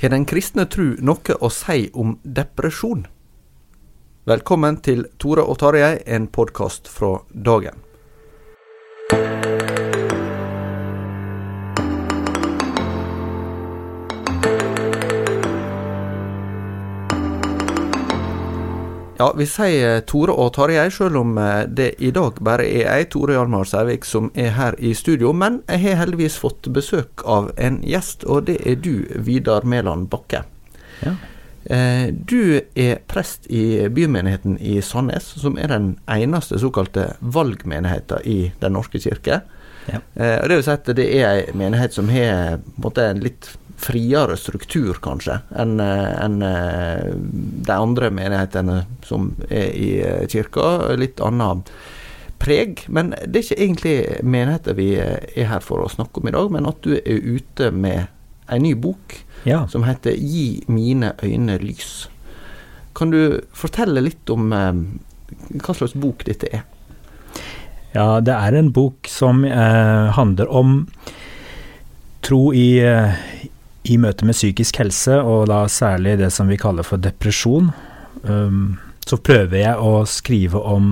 Har den kristne tru noe å si om depresjon? Velkommen til Tore og Tarjei, en podkast fra dagen. Ja, vi sier Tore og Tarjei, selv om eh, det i dag bare er jeg, Tore Hjalmar Sævik, som er her i studio. Men jeg har heldigvis fått besøk av en gjest, og det er du, Vidar Mæland Bakke. Ja. Eh, Du er prest i bymenigheten i Sandnes, som er den eneste såkalte valgmenigheten i Den norske kirke. Ja. Eh, Det vil si at det er en menighet som har en måte, en litt friere struktur, kanskje, enn en eh, de andre menighetene som er i eh, kirka. Litt annet preg. Men det er ikke egentlig menigheter vi eh, er her for å snakke om i dag, men at du er ute med en ny bok Ja. som heter 'Gi mine øyne lys'. Kan du fortelle litt om eh, hva slags bok dette er? ja, det er en bok som eh, handler om tro i, eh, i møte med psykisk helse, og da særlig det som vi kaller for depresjon. Um, så prøver jeg å skrive om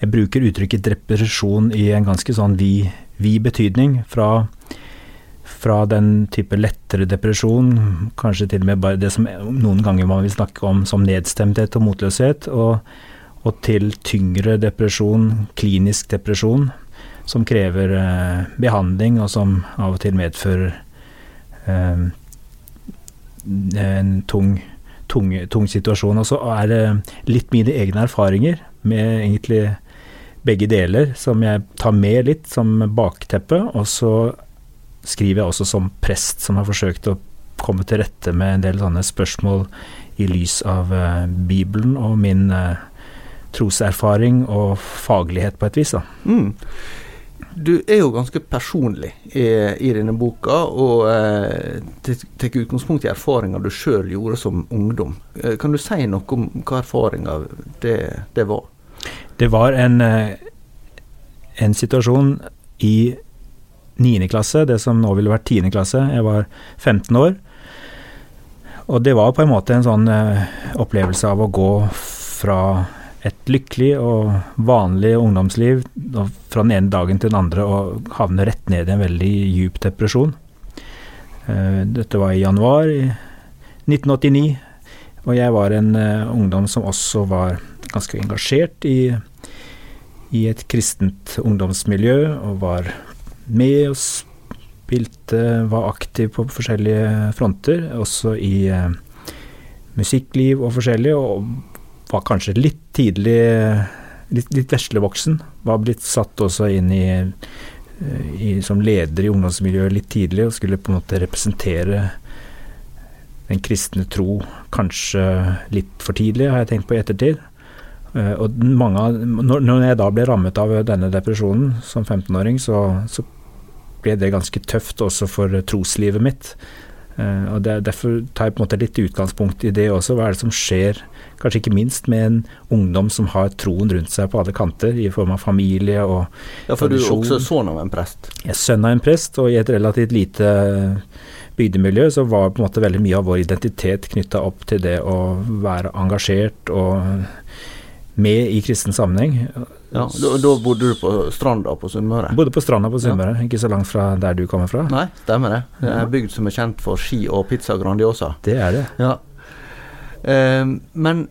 Jeg bruker uttrykket depresjon i en ganske sånn vid, vi betydning. Fra, fra den type lettere depresjon, kanskje til og med bare det som noen ganger man vil snakke om som nedstemthet og motløshet, og, og til tyngre depresjon, klinisk depresjon, som krever eh, behandling, og som av og til medfører en tung, tung, tung situasjon. Og så er det litt mine egne erfaringer med egentlig begge deler, som jeg tar med litt som bakteppe. Og så skriver jeg også som prest, som har forsøkt å komme til rette med en del sånne spørsmål i lys av uh, Bibelen og min uh, troserfaring og faglighet på et vis. da. Mm. Du er jo ganske personlig i, i denne boka, og eh, tar utgangspunkt i erfaringer du sjøl gjorde som ungdom. Eh, kan du si noe om hva erfaringer det, det var? Det var en, eh, en situasjon i 9. klasse, det som nå ville vært 10. klasse. Jeg var 15 år. Og det var på en måte en sånn eh, opplevelse av å gå fra et lykkelig og vanlig ungdomsliv og fra den ene dagen til den andre og havne rett ned i en veldig djup depresjon. Eh, Dette var i januar i 1989, og jeg var en eh, ungdom som også var ganske engasjert i, i et kristent ungdomsmiljø, og var med og spilte, var aktiv på forskjellige fronter, også i eh, musikkliv og forskjellig, og var kanskje litt tidlig litt, litt veslevoksen. Var blitt satt også inn i, eh, i, som leder i ungdomsmiljøet litt tidlig, og skulle på en måte representere den kristne tro kanskje litt for tidlig, har jeg tenkt på i ettertid. Eh, og mange når, jeg da ble rammet av denne depresjonen som 15-åring, så, så, ble det ganske tøft også for troslivet mitt. Uh, og det, Derfor tar jeg på en måte litt utgangspunkt i det også. Hva er det som skjer, kanskje ikke minst med en ungdom som har troen rundt seg på alle kanter, i form av familie og Ja, for tradisjon. du er også sønn av en prest? Jeg er sønn av en prest, og i et relativt lite bygdemiljø så var på en måte veldig mye av vår identitet knytta opp til det å være engasjert og med i kristen sammenheng. Ja, da, da, bodde du på stranda på Sunnmøre? Bodde på stranda på Sunnmøre, ja. ikke så langt fra der du kommer fra. Nei, stemmer det. Det er en bygd som er kjent for ski og pizza Grandiosa. Det er det. Ja. Eh, men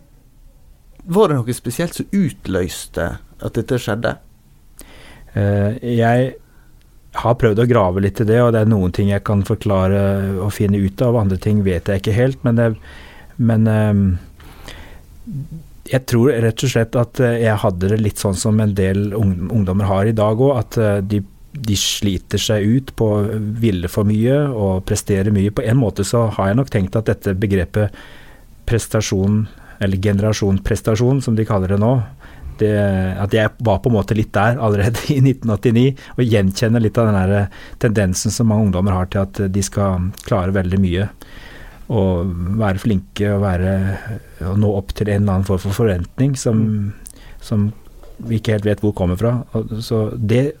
var det noe spesielt som utløste at dette skjedde? Eh, jeg har prøvd å grave litt i det, og det er noen ting jeg kan forklare og finne ut av, andre ting vet jeg ikke helt. Men, det, men um, jeg tror rett og slett at eh, jeg hadde det litt sånn som en del ungdommer har i dag òg, at eh, de, de, sliter seg ut på å ville for mye og prestere mye. På en måte så har jeg nok tenkt at dette begrepet prestasjon, eller generasjon prestasjon, som de kaller det nå, det, at jeg var på en måte litt der allerede i 1989, og gjenkjenner litt av den eh, tendensen som mange ungdommer har til at de skal klare veldig mye. Og være flinke og, være, og nå opp til en eller annen form for forventning som, som vi ikke helt vet hvor kommer fra. Så det,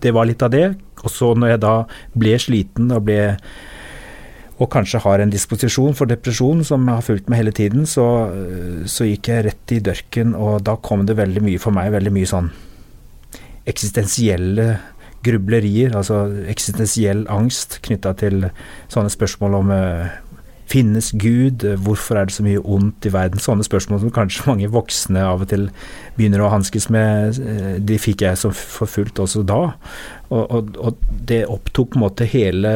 det var litt av det. Og så når jeg da ble sliten og ble og kanskje har en disposisjon for depresjon som har fulgt meg hele tiden, så, så, gikk jeg rett i dørken, og da kom det veldig mye for meg, veldig mye sånn eksistensielle grublerier, altså eksistensiell angst knytta til sånne spørsmål om uh, Finnes Gud? Hvorfor er det så mye ondt i verden? Sånne spørsmål som kanskje mange voksne av og til begynner å hanskes med. Eh, de fikk jeg som forfulgt også da. Og, og, og, det opptok på en måte hele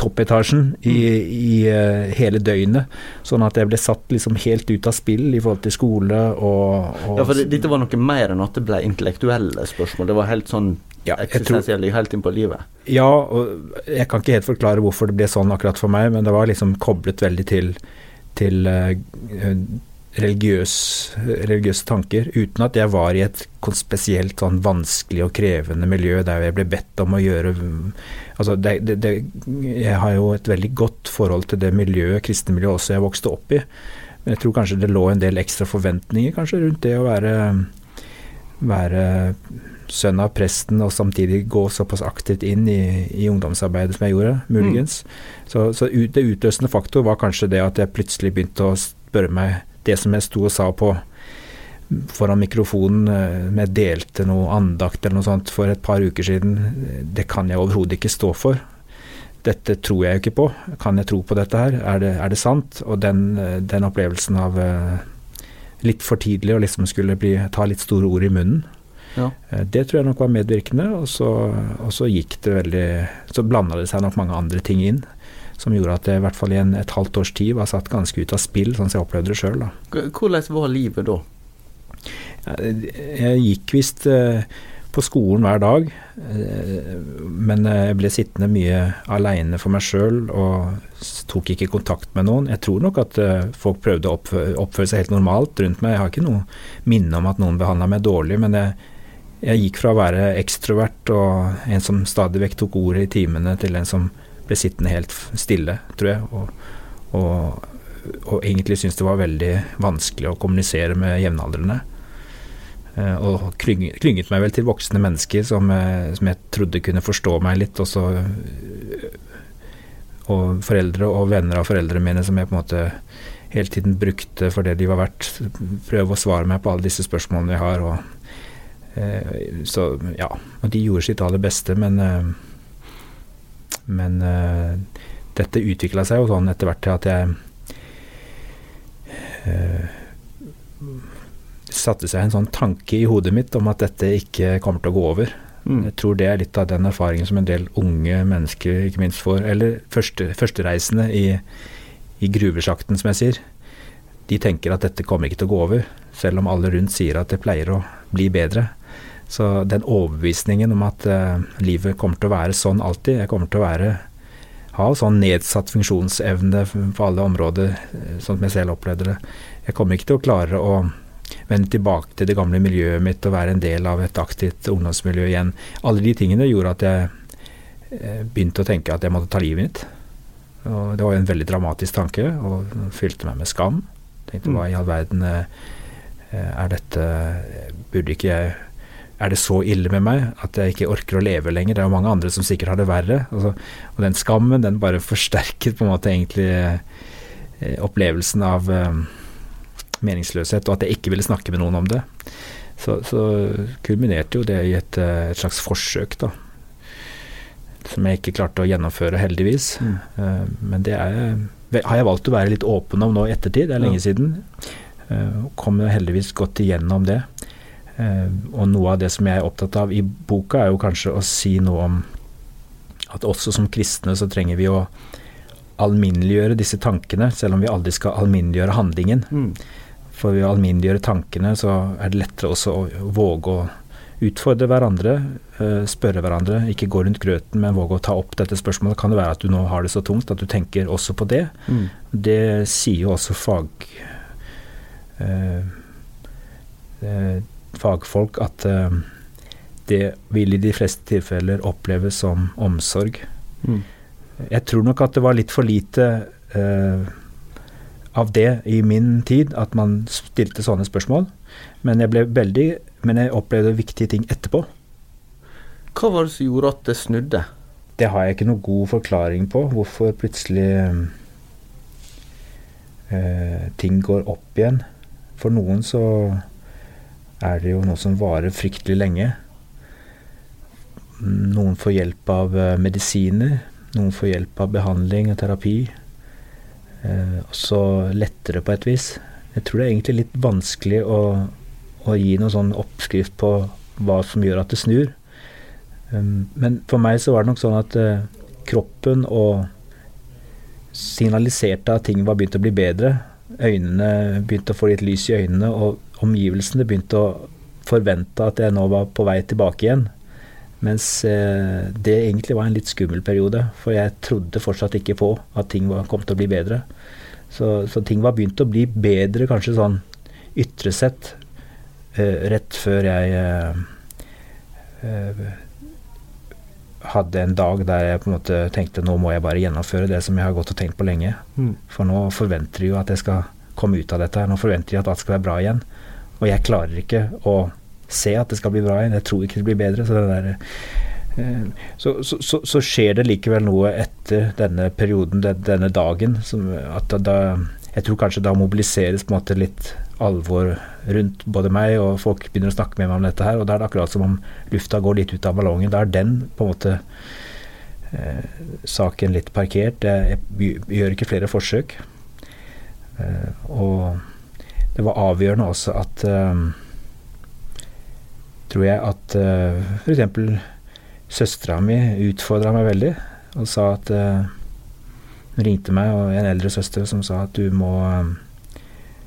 toppetasjen i, i uh, hele døgnet. Sånn at jeg ble satt liksom helt ut av spill i forhold til skole og, og Ja, for det, dette var noe mer enn at det ble intellektuelle spørsmål. Det var helt sånn ja, eksistensielle helt inn på livet. Ja, og jeg kan ikke helt forklare hvorfor det ble sånn akkurat for meg, men det var liksom koblet veldig til, til uh, religiøs, religiøse tanker, uten at jeg var i et spesielt sånn vanskelig og krevende miljø der jeg ble bedt om å gjøre Altså, det, det, det, jeg har jo et veldig godt forhold til det miljøet, kristne miljøet også jeg vokste opp i. Men jeg tror kanskje det lå en del ekstra forventninger kanskje rundt det å være, være sønn av presten og samtidig gå såpass aktivt inn i, i ungdomsarbeidet som jeg gjorde, muligens. Mm. Så, så ut, det utløsende faktor var kanskje det at jeg plutselig begynte å spørre meg det som jeg sto og sa på foran mikrofonen eh, med delte noe andakt eller noe sånt for et par uker siden, det kan jeg overhodet ikke stå for. Dette tror jeg jo ikke på. Kan jeg tro på dette her? Er det, er det sant? Og den, den, opplevelsen av uh, litt for tidlig å liksom skulle bli, ta litt store ord i munnen, ja. Eh, det tror jeg nok var medvirkende, og så, og så gikk det veldig Så blanda det seg nok mange andre ting inn som gjorde at det i hvert fall i en, et halvt års tid var satt ganske ut av spill, sånn som jeg opplevde det sjøl. Hvordan var livet da? Jeg gikk visst eh, på skolen hver dag, eh, men jeg ble sittende mye aleine for meg sjøl og tok ikke kontakt med noen. Jeg tror nok at folk prøvde å oppføre seg helt normalt rundt meg. Jeg har ikke noe minne om at noen behandla meg dårlig, men jeg, jeg gikk fra å være ekstrovert og en som stadig vekk tok ordet i timene, til en som ble sittende helt stille, tror jeg. Og, og, og egentlig syntes det var veldig vanskelig å kommunisere med jevnaldrende. Eh, og klynget, meg vel til voksne mennesker som, eh, som, jeg trodde kunne forstå meg litt. Og, så, og foreldre og venner av foreldrene mine som jeg på en måte hele tiden brukte for det de var verdt. Prøve å svare meg på alle disse spørsmålene jeg har. og så ja, de gjorde sitt aller beste, men eh, Men eh, dette utvikla seg jo sånn etter hvert til at jeg satte seg en sånn tanke i hodet mitt om at dette ikke kommer til å gå over. Mm. Jeg tror det er litt av den erfaringen som en del unge mennesker ikke minst får. Eller første, førstereisende i, i gruvesjakten, som jeg sier. De tenker at dette kommer ikke til å gå over, selv om alle rundt sier at det pleier å bli bedre. Så den overbevisningen om at uh, livet kommer til å være sånn alltid, jeg kommer til å være ha sånn nedsatt funksjonsevne på alle områder, eh, sånn som jeg selv opplevde det. Jeg kommer ikke til å klare å vende tilbake til det gamle miljøet mitt og være en del av et aktivt ungdomsmiljø igjen. Alle de tingene gjorde at jeg eh, begynte å tenke at jeg måtte ta livet mitt. Og det var en veldig dramatisk tanke, og fylte meg med skam. Tenkte hva i all verden er dette Burde ikke jeg er det så ille med meg at jeg ikke orker å leve lenger? Det er jo mange andre som sikkert har det verre. Altså, og den skammen, den bare forsterket på en måte egentlig eh, opplevelsen av eh, meningsløshet, og at jeg ikke ville snakke med noen om det. Så, så kulminerte jo det i et, eh, et, slags forsøk, da. Som jeg ikke klarte å gjennomføre, heldigvis. Mm. Eh, men det er, har jeg valgt å være litt åpen om nå i ettertid. Det er lenge ja. siden. Uh, kom heldigvis godt igjennom det. Uh, og noe av det som jeg er opptatt av i boka, er jo kanskje å si noe om at også som kristne så trenger vi å alminneliggjøre disse tankene, selv om vi aldri skal alminneliggjøre handlingen. Mm. For ved å alminneliggjøre tankene, så er det lettere også å våge å utfordre hverandre, eh, spørre hverandre. Ikke gå rundt grøten, men våge å ta opp dette spørsmålet. Kan det være at du nå har det så tungt at du tenker også på det? Mm. Det sier jo også fag, eh, eh, fagfolk at eh, det vil i de fleste tilfeller oppleves som omsorg. Mm. Jeg tror nok at det var litt for lite eh, av det i min tid, at man stilte sånne spørsmål. Men jeg veldig Men jeg opplevde viktige ting etterpå. Hva var det som gjorde at det snudde? Det har jeg ikke noe god forklaring på. Hvorfor plutselig eh, ting går opp igjen. For noen så er det jo noe som varer fryktelig lenge. Noen får hjelp av eh, medisiner. Noen får hjelp av behandling og terapi. Eh, også lettere på et vis. Jeg tror det er egentlig litt vanskelig å, å gi noen sånn oppskrift på hva som gjør at det snur. Um, men for meg så var det nok sånn at uh, kroppen og signaliserte at ting var begynt å bli bedre. Øynene begynte å få litt lys i øynene, og omgivelsene begynte å forvente at jeg nå var på vei tilbake igjen. Mens eh, det egentlig var en litt skummel periode, for jeg trodde fortsatt ikke på at ting var, kom til å bli bedre. Så, så, ting var begynt å bli bedre, kanskje sånn ytre sett, eh, rett før jeg eh, hadde en dag der jeg på en måte tenkte nå må jeg bare gjennomføre det som jeg har gått og tenkt på lenge. Mm. For nå forventer de jo at jeg skal komme ut av dette. Nå forventer de at alt skal være bra igjen. Og jeg klarer ikke å se at det skal bli bra igjen. Jeg tror ikke det blir bedre. Så, der, eh, så, så, så skjer det likevel noe etter denne perioden, denne dagen, at da, jeg tror kanskje da mobiliseres på en måte litt alvor rundt både meg, og folk begynner å snakke med meg om dette her. Og da er det akkurat som om lufta går litt ut av ballongen. Da er den på en måte eh, saken litt parkert. Jeg, gjør ikke flere forsøk. Eh, og det var avgjørende også at eh, tror jeg at eh, f.eks. søstera mi utfordra meg veldig og sa at uh, Hun ringte meg, og en eldre søster som sa at du må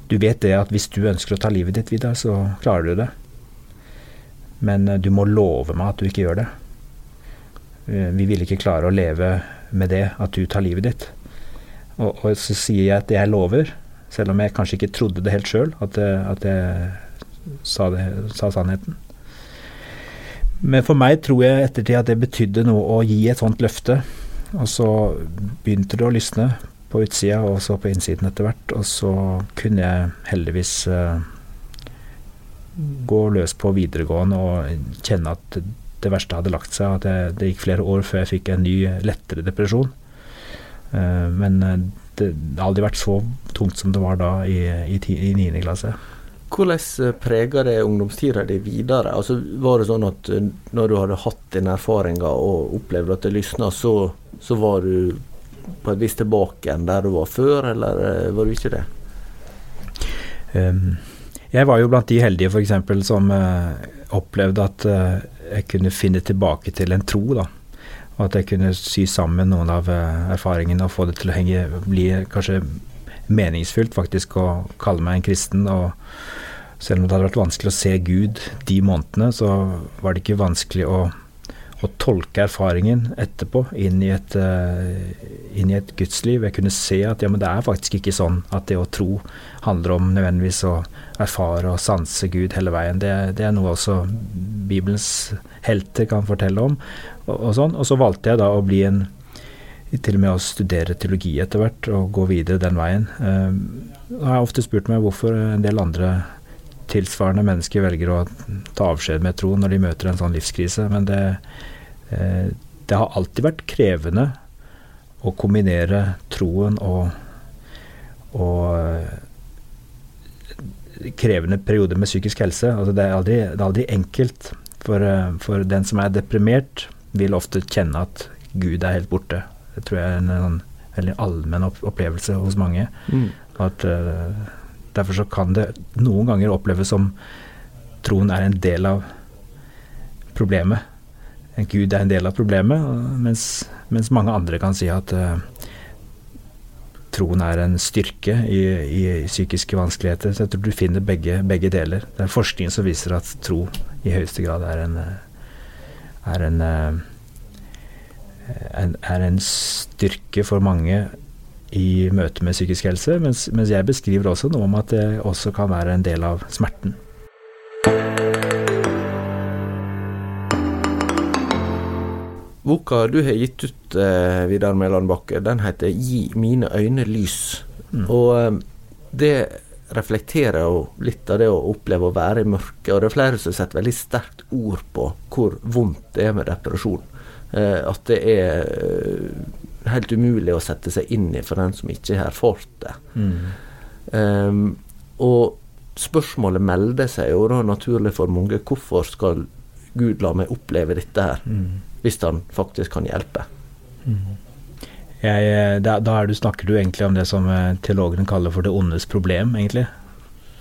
Du vet det at hvis du ønsker å ta livet ditt, Vidar, så klarer du det. Men du må love meg at du ikke gjør det. Vi vil ikke klare å leve med det at du tar livet ditt. Og, og så sier jeg at jeg lover, selv om jeg kanskje ikke trodde det helt sjøl, at, at, jeg sa, det, sa sannheten. Men for meg tror jeg ettertid at det betydde noe å gi et sånt løfte. Og så begynte det å lysne på utsida og så på innsiden etter hvert. Og så kunne jeg heldigvis uh, gå løs på videregående og kjenne at det verste hadde lagt seg. At jeg, det gikk flere år før jeg fikk en ny, lettere depresjon. Uh, men eh, det har aldri vært så tungt som det var da i, i, i 9. klasse. Hvordan eh, preger det ungdomstida di videre? Altså, var det sånn at eh, når du hadde hatt den erfaringa og opplevde at det lysna, så, så, var du på et vis tilbake enn der du var før, eller eh, var du ikke det? Um, jeg var jo blant de heldige f.eks. som uh, opplevde at uh, jeg kunne finne tilbake til en tro. da og at jeg kunne sy sammen noen av erfaringene og få det til å henge, bli kanskje meningsfylt faktisk å kalle meg en kristen. Og selv om det hadde vært vanskelig å se Gud de månedene, så var det ikke vanskelig å, å tolke erfaringen etterpå inn i, et, uh, inn i et gudsliv. Jeg kunne se at ja, men det er faktisk ikke sånn at det å tro handler om nødvendigvis å erfare og sanse Gud hele veien. Det, det er noe også Bibelens helter kan fortelle om. Og, og, sånn. og så valgte jeg da å bli en til og med å studere teologi etter hvert og gå videre den veien. Uh, jeg har ofte spurt meg hvorfor en del andre tilsvarende mennesker velger å ta avskjed med tro når de møter en sånn livskrise. Men det, eh, det har alltid vært krevende å kombinere troen og, og eh, krevende perioder med psykisk helse. Altså det, er aldri, det er aldri enkelt. For, eh, for, den som er deprimert, vil ofte kjenne at Gud er helt borte. Det tror jeg er en, en veldig allmenn opplevelse hos mange. Mm. At Derfor så kan det noen ganger oppleves som troen er en del av problemet. Gud er en del av problemet, mens, mens mange andre kan si at uh, troen er en styrke i, i, psykiske vanskeligheter. Så jeg tror du finner begge, begge, deler. Det er forskning som viser at tro i høyeste grad er en, er en, en, er en styrke for mange i møte med psykisk helse, mens, mens, jeg beskriver også noe om at det også kan være en del av smerten. Boka du har gitt ut, eh, Vidar Mæland Bakke, den heter 'Gi mine øyne lys'. Mm. Og eh, det reflekterer jo litt av det å oppleve å være i mørket. Og det er flere som setter veldig sterkt ord på hvor vondt det er med depresjon. Eh, at det er eh, helt umulig å sette seg inn i for den som ikke har erfart det. Mm. Um, og spørsmålet melder seg jo da naturlig for mange. Hvorfor skal Gud la meg oppleve dette her, mm. Hvis han faktisk kan hjelpe? Mm. Jeg, eh, da, da du, snakker du egentlig om det som eh, teologene kaller for det ondes problem, egentlig.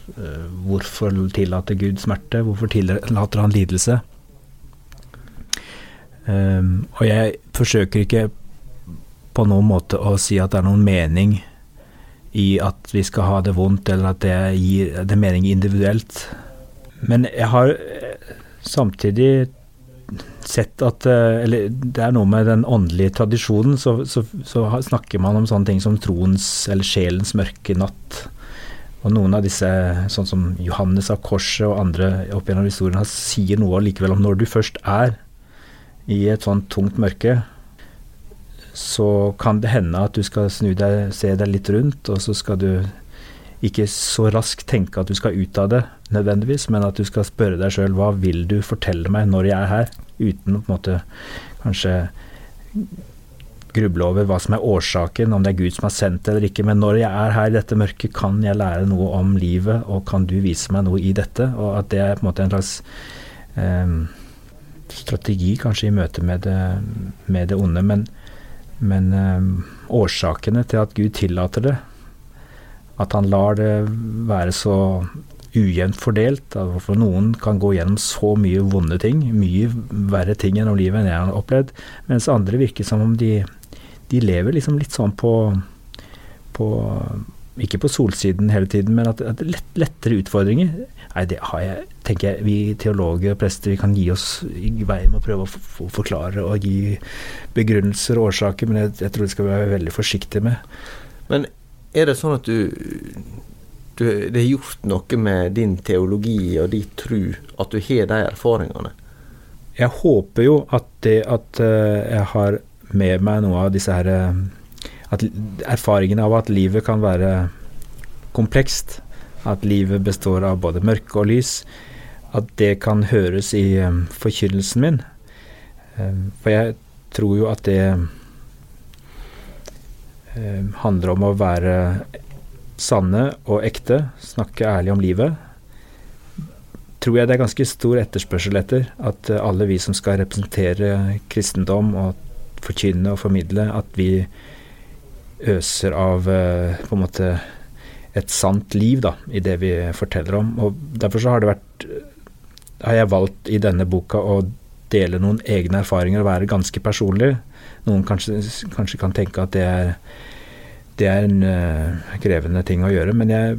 Uh, hvorfor tillater Gud smerte? Hvorfor tillater han lidelse? Um, og jeg forsøker ikke på noen måte å si at det er noen mening i at vi skal ha det vondt, eller at det gir det mening individuelt. Men jeg har eh, samtidig sett at eh, Eller det er noe med den åndelige tradisjonen, så, så, så snakker man om sånne ting som troens eller sjelens mørke natt. Og noen av disse, sånn som Johannes av Korset og andre opp gjennom historien, sier noe likevel om når du først er i et sånt tungt mørke, så kan det hende at du skal snu deg, se deg litt rundt, og så skal du ikke så raskt tenke at du skal ut av det nødvendigvis, men at du skal spørre deg sjøl hva vil du fortelle meg når jeg er her, uten å på en måte kanskje gruble over hva som er årsaken, om det er Gud som har sendt det eller ikke. Men når jeg er her i dette mørket, kan jeg lære noe om livet, og kan du vise meg noe i dette? Og at det er på en måte en slags eh, strategi kanskje i møte med det, med det onde. men men eh, årsakene til at Gud tillater det, at han lar det være så ujevnt fordelt, for noen kan gå gjennom så mye vonde ting, mye verre ting gjennom livet enn jeg har opplevd, mens andre virker som om de, de lever liksom litt sånn på, på ikke på solsiden hele tiden, men at, at lett, lettere utfordringer. Nei, det har jeg, tenker jeg, vi teologer og prester vi kan gi oss i vei med å prøve å forklare og gi begrunnelser og årsaker, men jeg, jeg tror det skal vi være veldig forsiktige med. Men er det sånn at du, du Det har gjort noe med din teologi og din tru at du har de erfaringene? Jeg håper jo at det at uh, jeg har med meg noe av disse her uh, at Erfaringene av at livet kan være komplekst, at livet består av både mørke og lys, at det kan høres i um, forkynnelsen min. For jeg tror jo at det handler om å være sanne og ekte, snakke ærlig om livet. Tror jeg det er ganske stor etterspørsel etter at uh, alle vi som skal representere kristendom og forkynne og formidle, at vi øser av eh, på en måte et sant liv da, i det vi forteller om. Og Derfor så har det vært har jeg valgt i denne boka å dele noen egne erfaringer og være ganske personlig. Noen kanskje, kanskje kan tenke at det er, det er en uh, krevende ting å gjøre, men jeg,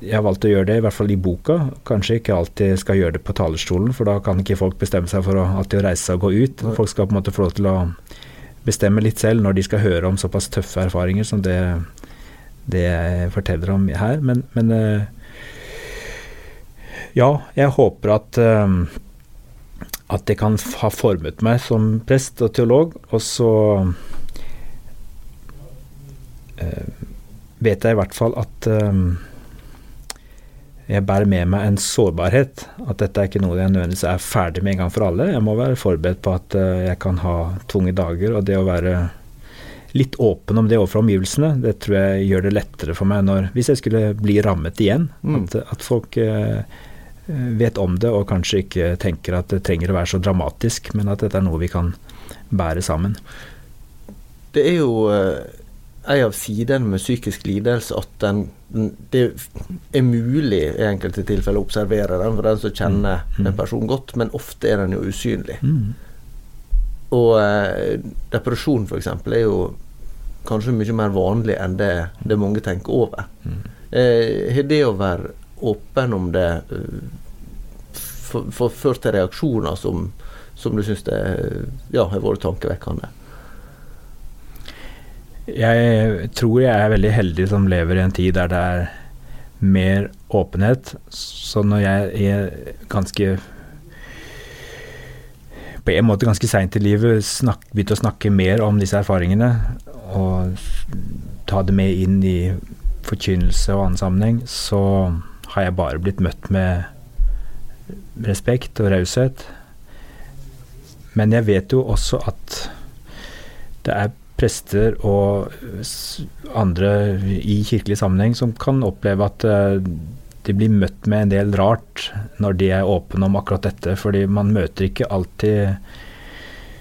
jeg har valgt å gjøre det, i hvert fall i boka. Kanskje ikke alltid skal gjøre det på talerstolen, for da kan ikke folk bestemme seg for å alltid å reise seg og gå ut. Folk skal på en måte få lov til å bestemme litt selv når de skal høre om såpass tøffe erfaringer som det, det jeg forteller om her. Men, men uh, ja, jeg håper at uh, at det kan ha formet meg som prest og teolog. Og så vet jeg i hvert fall at eh, jeg bærer med meg en sårbarhet. At dette er ikke noe jeg nødvendigvis er ferdig med en gang for alle. Jeg må være forberedt på at uh, jeg kan ha tunge dager, og det å være litt åpen om det overfor omgivelsene, det tror jeg gjør det lettere for meg når, hvis jeg skulle bli rammet igjen. Mm. At, at, folk vet om det og kanskje ikke tenker at det trenger å være så dramatisk, men at dette er noe vi kan bære sammen. Det er jo en av sidene med psykisk lidelse at den, det er mulig i enkelte tilfeller å observere den for den som kjenner mm. en person godt, men ofte er den jo usynlig. Mm. Og eh, depresjon f.eks. er jo kanskje mye mer vanlig enn det, det mange tenker over. Mm. Eh, det å være åpen om det uh, ført til reaksjoner som, som du syns ja, har vært tankevekkende? Jeg tror jeg er veldig heldig som lever i en tid der det er mer åpenhet. Så når jeg er ganske På en måte ganske seint i livet snak, begynte å snakke mer om disse erfaringene og ta det med inn i forkynnelse og annen sammenheng, så har jeg bare blitt møtt med respekt og raushet. Men jeg vet jo også at det er prester og andre i kirkelig sammenheng som kan oppleve at eh, de blir møtt med en del rart når de er åpne om akkurat dette. Fordi man møter ikke alltid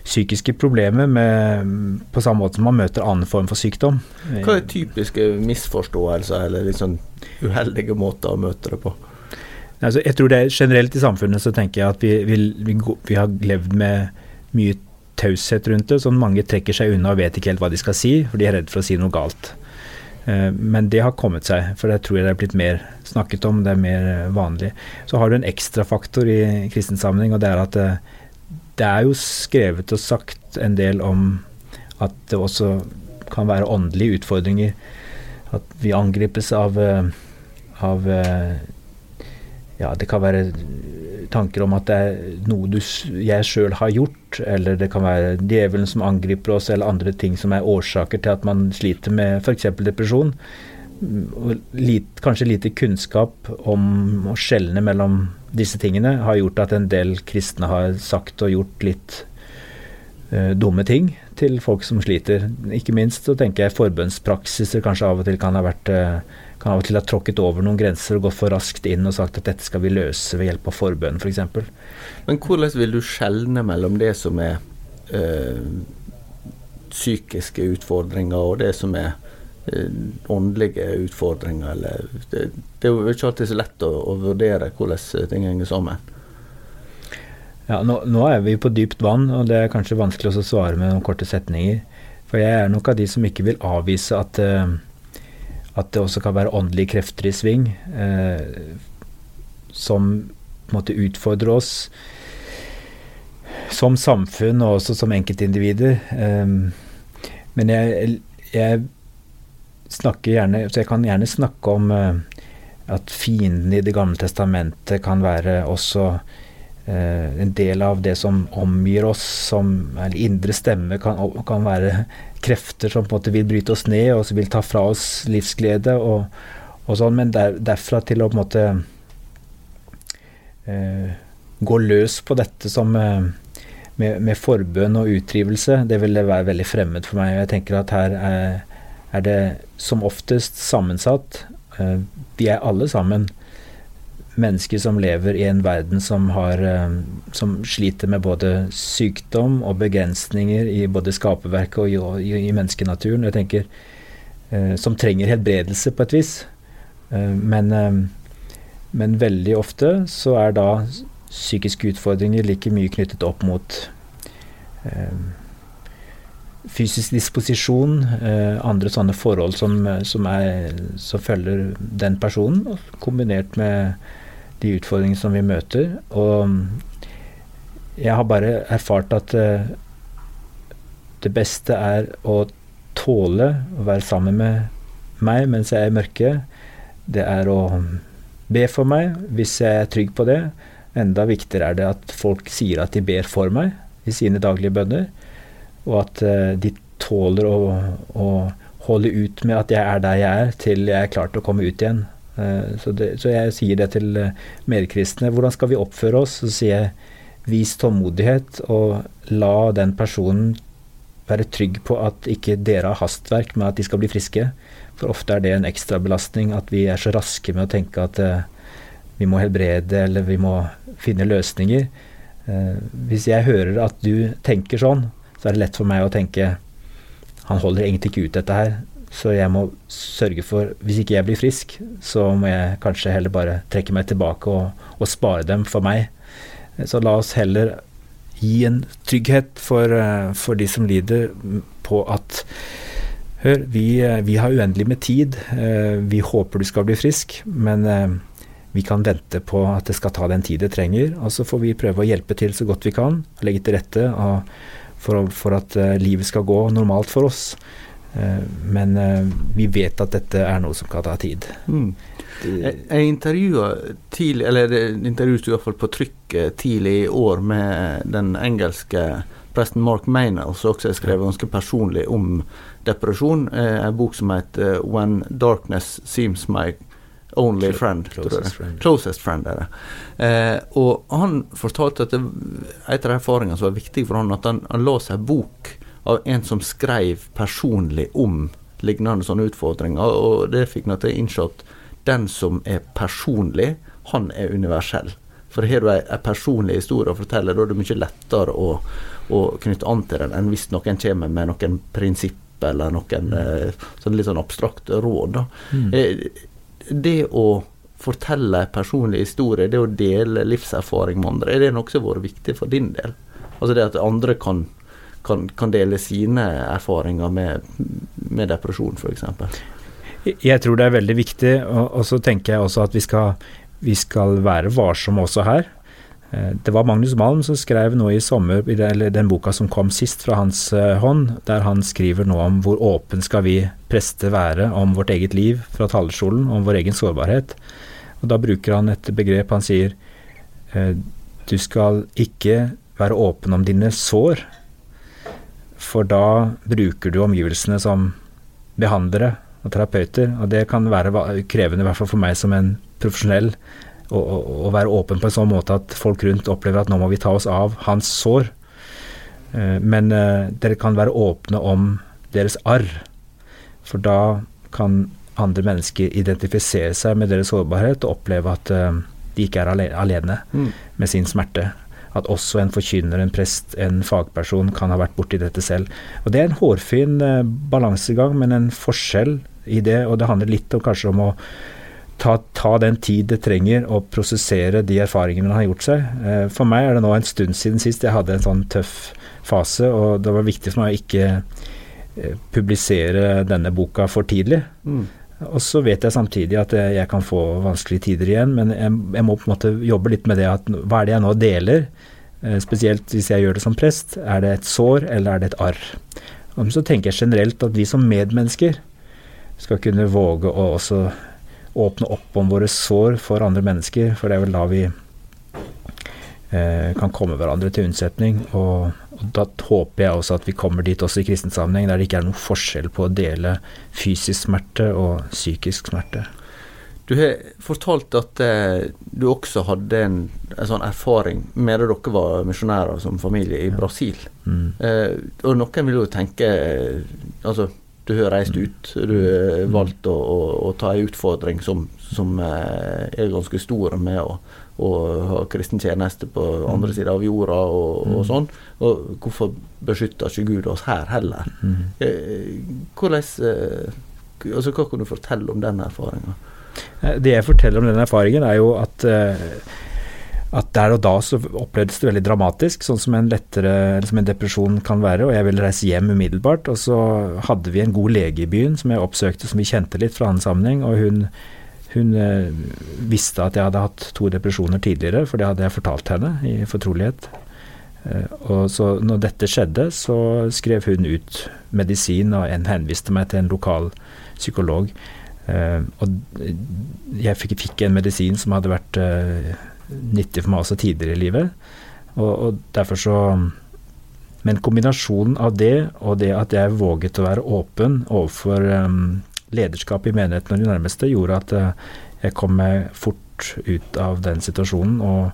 psykiske problemer med, på samme måte som man møter annen form for sykdom. Hva er typiske misforståelser eller sånn uheldige måter å møte det på? Altså, jeg tror det er Generelt i samfunnet så tenker jeg at vi, vi, vi, vi har levd med mye taushet rundt det, sånn mange trekker seg unna og vet ikke helt hva de skal si, for de er redd for å si noe galt. Eh, men det har kommet seg, for det tror jeg det er blitt mer snakket om, det er mer vanlig. Så har du en ekstra faktor i kristen sammenheng, og det er at det, eh, det er jo skrevet og sagt en del om at det også kan være åndelige utfordringer. At vi angripes av, eh, av ja, det kan være tanker om at det er noe du, jeg sjøl har gjort, eller det kan være djevelen som angriper oss, eller andre ting som er årsaker til at man sliter med f.eks. depresjon. Lit, kanskje lite kunnskap om å skjelne mellom disse tingene har gjort at en del kristne har sagt og gjort litt uh, dumme ting til folk som sliter. Ikke minst så tenker jeg forbønnspraksiser kanskje av og til kan ha vært uh, kan av og til ha tråkket over noen grenser og gått for raskt inn og sagt at dette skal vi løse ved hjelp av forbønn f.eks. For Men hvordan vil du skjelne mellom det som er øh, psykiske utfordringer, og det som er øh, åndelige utfordringer? Eller, det, det, er jo ikke alltid så lett å, å vurdere hvordan ting henger sammen. Ja, nå, nå, er vi på dypt vann, og det er kanskje vanskelig å svare med noen korte setninger. For jeg er nok av de som ikke vil avvise at uh, at det også kan være åndelige krefter i sving eh, som måtte utfordre oss som samfunn og også som enkeltindivider. Eh, men jeg, jeg, snakker gjerne Så jeg kan gjerne snakke om eh, at fienden i Det gamle testamentet kan være også eh, en del av det som omgir oss, som eller indre stemme kan, kan være krefter som på en måte vil bryte oss ned og som vil ta fra oss livsglede og, og sånn, men der, derfra til å på en måte eh, gå løs på dette som eh, med, med, forbønn og utdrivelse, det ville være veldig fremmed for meg. Jeg tenker at her er, er det som oftest sammensatt. Eh, vi er alle sammen mennesker som lever i en verden som, har, eh, som sliter med både sykdom og begrensninger i både skaperverket og i, i, i menneskenaturen. Jeg tenker eh, Som trenger helbredelse på et vis. Eh, men, men, veldig ofte så er da psykiske utfordringer like mye knyttet opp mot fysisk disposisjon, eh, andre sånne forhold som, som, er, som følger den personen, kombinert med de utfordringene som vi møter. Og jeg har bare erfart at eh, det beste er å tåle å være sammen med meg mens jeg er i mørket. Det er å be for meg hvis jeg er trygg på det. Enda viktigere er det at folk sier at de ber for meg i sine daglige bønner, og at uh, de tåler å, å, holde ut med at jeg er der jeg er, til jeg er klar til å komme ut igjen. Uh, så, det, så, jeg sier det til uh, medkristne. Hvordan skal vi oppføre oss? Så sier jeg vis tålmodighet, og la den personen være trygg på at ikke dere har hastverk med at de skal bli friske. For ofte er det en ekstrabelastning at vi er så raske med å tenke at eh, vi må helbrede eller vi må finne løsninger. Eh, hvis jeg hører at du tenker sånn, så er det lett for meg å tenke han holder egentlig ikke ut dette her. Så jeg må sørge for Hvis ikke jeg blir frisk, så må jeg kanskje heller bare trekke meg tilbake og, og spare dem for meg. Så la oss heller gi en trygghet for, eh, for de som lider, på at Hør, vi, eh, vi, har uendelig med tid. Eh, vi håper du skal bli frisk, men vi kan vente på at det skal ta den tid det trenger. Og så får vi prøve å hjelpe til så godt vi kan, legge til rette for, for at livet skal gå normalt for oss. Men vi vet at dette er noe som kan ta tid. Mm. Jeg, jeg intervjua tidlig, eller intervjuet i hvert fall på trykk tidlig i år med den engelske presten Mark Maynell, som også har skrevet ganske personlig om depresjon. Eh, en bok som heter 'When Darkness Seems My Only Friend'. Closest friend. Closest friend er det. Eh, og han fortalte at det, et av erfaringene som var viktig for han, at han, han la seg bok av en som skrev personlig om lignende sånne utfordringer, og det fikk han til å innse at den som er personlig, han er universell. For har du en personlig historie å fortelle, da er det mye lettere å, å knytte an til den enn hvis noen kommer med noen prinsipp eller noen mm. eh, sånn litt sånn abstrakte råd. Mm. Eh, det å fortelle en personlig historie, det å dele livserfaring med andre, er det noe som har vært viktig for din del? Altså det at andre kan, kan, kan dele sine erfaringer med, med depresjon, f.eks. Jeg tror det er veldig viktig, og, så tenker jeg også at vi skal, vi skal være varsomme også her. Eh, det var Magnus Malm som skrev nå i sommer, i den boka som kom sist fra hans eh, hånd, der han skriver nå om hvor åpen skal vi prester være om vårt eget liv fra talerstolen, om vår egen sårbarhet. Og Da bruker han et begrep. Han sier eh, du skal ikke være åpen om dine sår, for da bruker du omgivelsene som behandlere og terapeuter. Og det kan være krevende, i hvert fall for meg som en profesjonell, å, være åpen på en sånn måte at folk rundt opplever at nå må vi ta oss av hans sår. Eh, men eh, dere kan være åpne om deres arr, for da kan andre mennesker identifisere seg med deres sårbarhet og oppleve at eh, de ikke er alene mm. med sin smerte at også en forkynner, en prest, en fagperson kan ha vært borti dette selv. Og Det er en hårfin eh, balansegang, men en forskjell i det. Og det handler litt om, kanskje om å ta, ta, den tid det trenger å prosessere de erfaringene man har gjort seg. Eh, for meg er det nå en stund siden sist jeg hadde en sånn tøff fase, og det var viktig for meg å ikke eh, publisere denne boka for tidlig. Mm. Og så vet jeg samtidig at jeg kan få vanskelige tider igjen, men jeg, jeg, må på en måte jobbe litt med det at hva er det jeg nå deler? Eh, spesielt hvis jeg gjør det som prest. Er det et sår, eller er det et arr? Og så tenker jeg generelt at vi som medmennesker skal kunne våge å også åpne opp om våre sår for andre mennesker, for det er vel da vi eh, kan komme hverandre til unnsetning. Og, og, da håper jeg også at vi kommer dit også i kristen sammenheng, der det ikke er noen forskjell på å dele fysisk smerte og psykisk smerte. Du har fortalt at eh, du også hadde en, en, sånn erfaring med da dere var misjonærer som familie i ja. Brasil. Mm. Eh, og noen vil jo tenke eh, Altså, du har reist ut, du har valgt å, å, å ta en utfordring som, som eh, er ganske stor med å, å ha kristen tjeneste på andre mm. sida av jorda og, og, mm. sånn. Og hvorfor beskytter ikke Gud oss her heller? Mm. Eh, hvordan eh, altså Hva kan du fortelle om den erfaringa? Det jeg forteller om den erfaringen, er jo at at der og da så opplevdes det veldig dramatisk, sånn som en lettere, som en depresjon kan være. Og jeg ville reise hjem umiddelbart. Og så hadde vi en god lege i byen som jeg oppsøkte, som vi kjente litt fra annen sammenheng. Og hun, hun eh, visste at jeg hadde hatt to depresjoner tidligere, for det hadde jeg fortalt henne i fortrolighet. Eh, og så når dette skjedde, så skrev hun ut medisin, og en henviste meg til en lokal psykolog. Eh, og jeg fikk en medisin som hadde vært nyttig for meg også tidligere i livet. Og, og, derfor så Men kombinasjonen av det og det at jeg våget å være åpen overfor um, lederskap i menigheten og de nærmeste, gjorde at uh, jeg kom meg fort ut av den situasjonen. Og,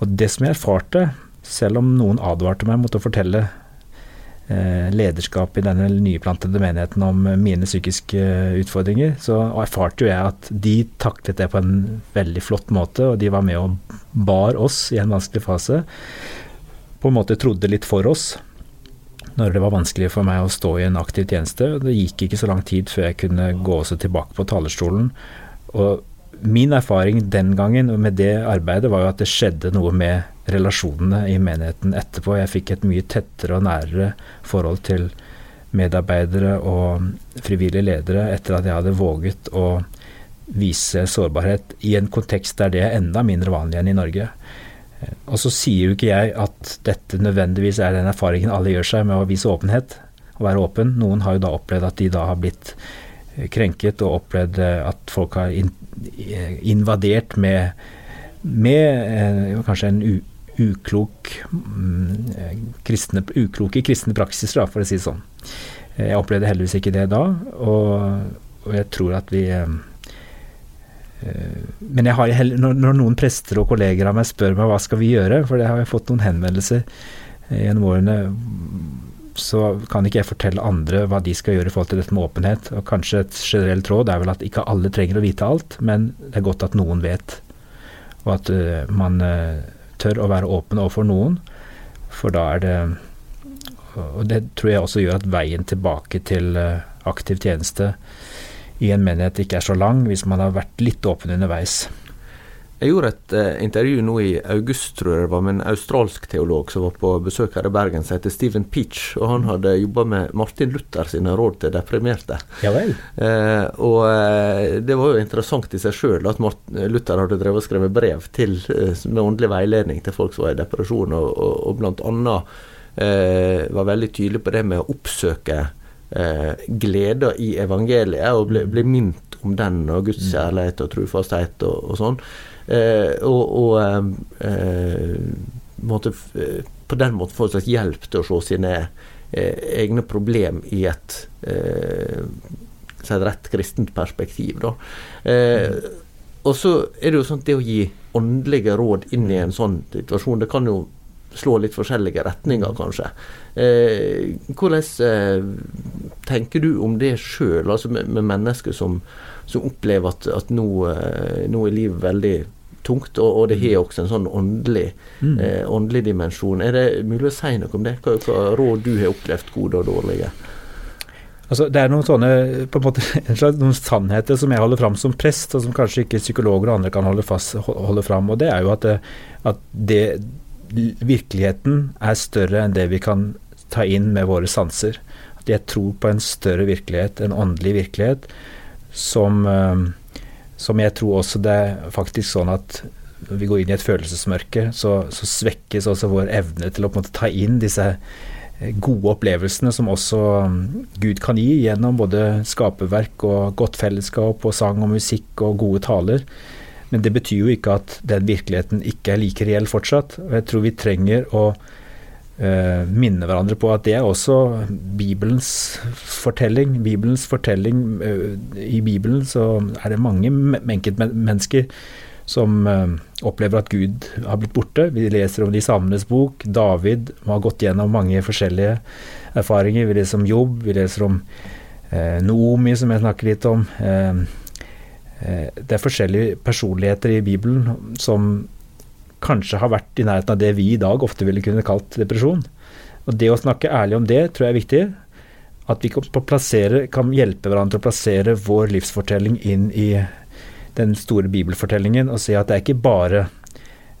og det som jeg erfarte, selv om noen advarte meg mot å fortelle Eh, lederskap i denne nyplantede menigheten om mine psykiske eh, utfordringer, så erfarte jo jeg at de taklet det på en veldig flott måte, og de var med og bar oss i en vanskelig fase. På en måte trodde litt for oss når det var vanskelig for meg å stå i en aktiv tjeneste. Det gikk ikke så lang tid før jeg kunne gå også tilbake på talerstolen. Og min erfaring den gangen med det arbeidet var jo at det skjedde noe med relasjonene i menigheten etterpå. Jeg fikk et mye tettere og nærere forhold til medarbeidere og frivillige ledere etter at jeg hadde våget å vise sårbarhet i en kontekst der det er enda mindre vanlig enn i Norge. Og så sier jo ikke jeg at dette nødvendigvis er den erfaringen alle gjør seg med å vise åpenhet, å være åpen. Noen har jo da opplevd at de da har blitt krenket og opplevd at folk har invadert med, med eh, kanskje en uklok mm, kristne, ukloke kristne praksiser, for å si det sånn. Jeg opplevde heldigvis ikke det da, og, og jeg tror at vi eh, men jeg har, når noen prester og kolleger av meg spør meg hva skal vi gjøre, for det har jeg fått noen henvendelser gjennom årene, så kan ikke jeg fortelle andre hva de skal gjøre i forhold til dette med åpenhet. Og kanskje et generelt råd er vel at ikke alle trenger å vite alt, men det er godt at noen vet. Og at uh, man tør å være åpen overfor noen, for da er det Og det tror jeg også gjør at veien tilbake til eh, aktiv tjeneste i en menighet ikke er så lang, hvis man har vært litt åpen underveis. Jeg gjorde et eh, intervju nå i august, tror jeg det var, med en australsk teolog som var på besøk her i Bergen, som heter Stephen Peach. Og han hadde jobba med Martin Luther sine råd til deprimerte. Ja vel. Eh, og eh, det var jo interessant i seg sjøl at Martin Luther hadde drevet og skrevet brev til, med åndelig veiledning til folk som var i depresjon, og, og, og blant annet var veldig tydelig på det med å oppsøke gleder i evangeliet, og bli, bli minnet om den og Guds mm. kjærlighet og trufasthet og, og sånn. Eh, og, og eh, eh, måtte, på den måten få en slags hjelp til å se sine egne problem i et, et rett kristent perspektiv. Da. og så er det jo sånn at det å gi åndelige råd inn i en sånn situasjon, det kan jo slå litt forskjellige retninger, kanskje. Eh, hvordan eh, tenker du om det sjøl, altså med, med, mennesker som, som opplever at, at nå, eh, nå, er livet veldig tungt, og, og det har mm. også en sånn åndelig, mm. eh, åndelig, dimensjon. Er det mulig å si noe om det? Hva, hva råd du har opplevd, gode og dårlige? Altså, det er noen sånne på en måte, noen sannheter som jeg holder fram som prest, og som kanskje ikke psykologer og andre kan holde, fast, holde fram. og Det er jo at, at det, virkeligheten er større enn det vi kan ta inn med våre sanser. At jeg tror på en større virkelighet, en åndelig virkelighet, som uh, som jeg tror også det er faktisk sånn at når vi går inn i et følelsesmørke, så, så svekkes også vår evne til å måte ta inn disse eh, gode opplevelsene som også mm, Gud kan gi gjennom både skaperverk og godt fellesskap og sang og musikk og gode taler. Men det betyr jo ikke at den virkeligheten ikke er like reell fortsatt. Og jeg tror vi trenger å uh, minne hverandre på at det er også Bibelens fortelling. Bibelens fortelling uh, I Bibelen så er det mange enkeltmennesker som uh, opplever at Gud har blitt borte. Vi leser om det i samenes bok. David har gått gjennom mange forskjellige erfaringer. Vi leser om Jobb, vi leser om Noomi, som jeg snakker litt om. Det er forskjellige personligheter i Bibelen som kanskje har vært i nærheten av det vi i dag ofte ville kunne kalt depresjon. Og Det å snakke ærlig om det tror jeg er viktig. At vi kan, kan hjelpe hverandre å plassere vår livsfortelling inn i den store bibelfortellingen og se at det er ikke bare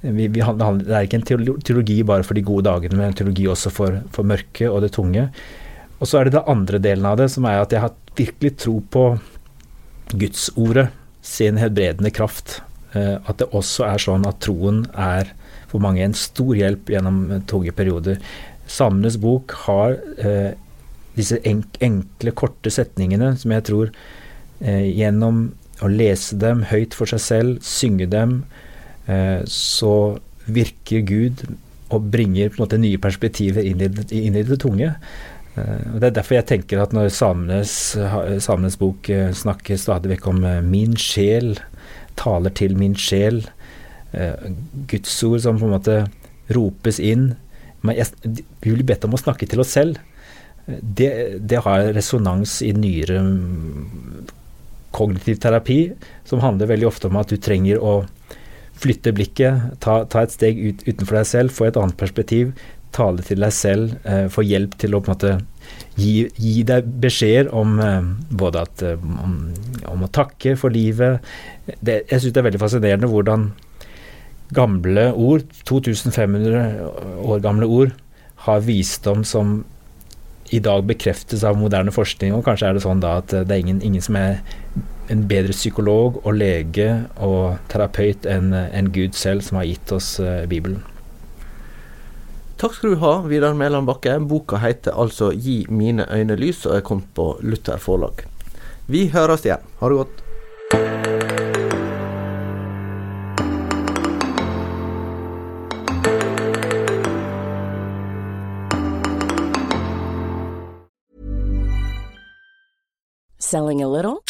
vi, vi, det er ikke en teologi bare for de gode dagene, men en teologi også for, for mørket og det tunge. Og så er det den andre delen av det, som er at jeg har virkelig tro på Gudsordet sin helbredende kraft. Eh, at det også er sånn at troen er for mange en stor hjelp gjennom tunge perioder. Samenes bok har eh, disse enkle, korte setningene som jeg tror eh, gjennom å lese dem høyt for seg selv, synge dem, så virker Gud og bringer på en måte nye perspektiver inn i, inn i det tunge. Eh, og Det er derfor jeg tenker at når Samenes, Samenes bok eh, snakker stadig vekk om eh, 'min sjel', taler til min sjel, Guds ord som på en måte ropes inn Vi blir bedt om å snakke til oss selv. Det, det har resonans i nyere mm, kognitiv terapi, som handler veldig ofte om at du trenger å flytte blikket, ta, ta et steg ut, utenfor deg selv, få et annet perspektiv, tale til deg selv, eh, få hjelp til å på en måte gi, gi deg beskjeder om eh, både at, eh, om, om, å takke for livet. Det, jeg syns det er veldig fascinerende hvordan gamle ord, 2500 år gamle ord, har visdom som i dag bekreftes av moderne forskning. Og kanskje er det sånn da at det er ingen, ingen som er en bedre psykolog og lege og terapeut enn en Gud selv, som har gitt oss Bibelen. Takk skal du ha, Vidar Mæland Bakke. Boka heter altså 'Gi mine øyne lys' og er kommet på Luther forlag. Vi høres igjen. Ha det godt. Selling a little?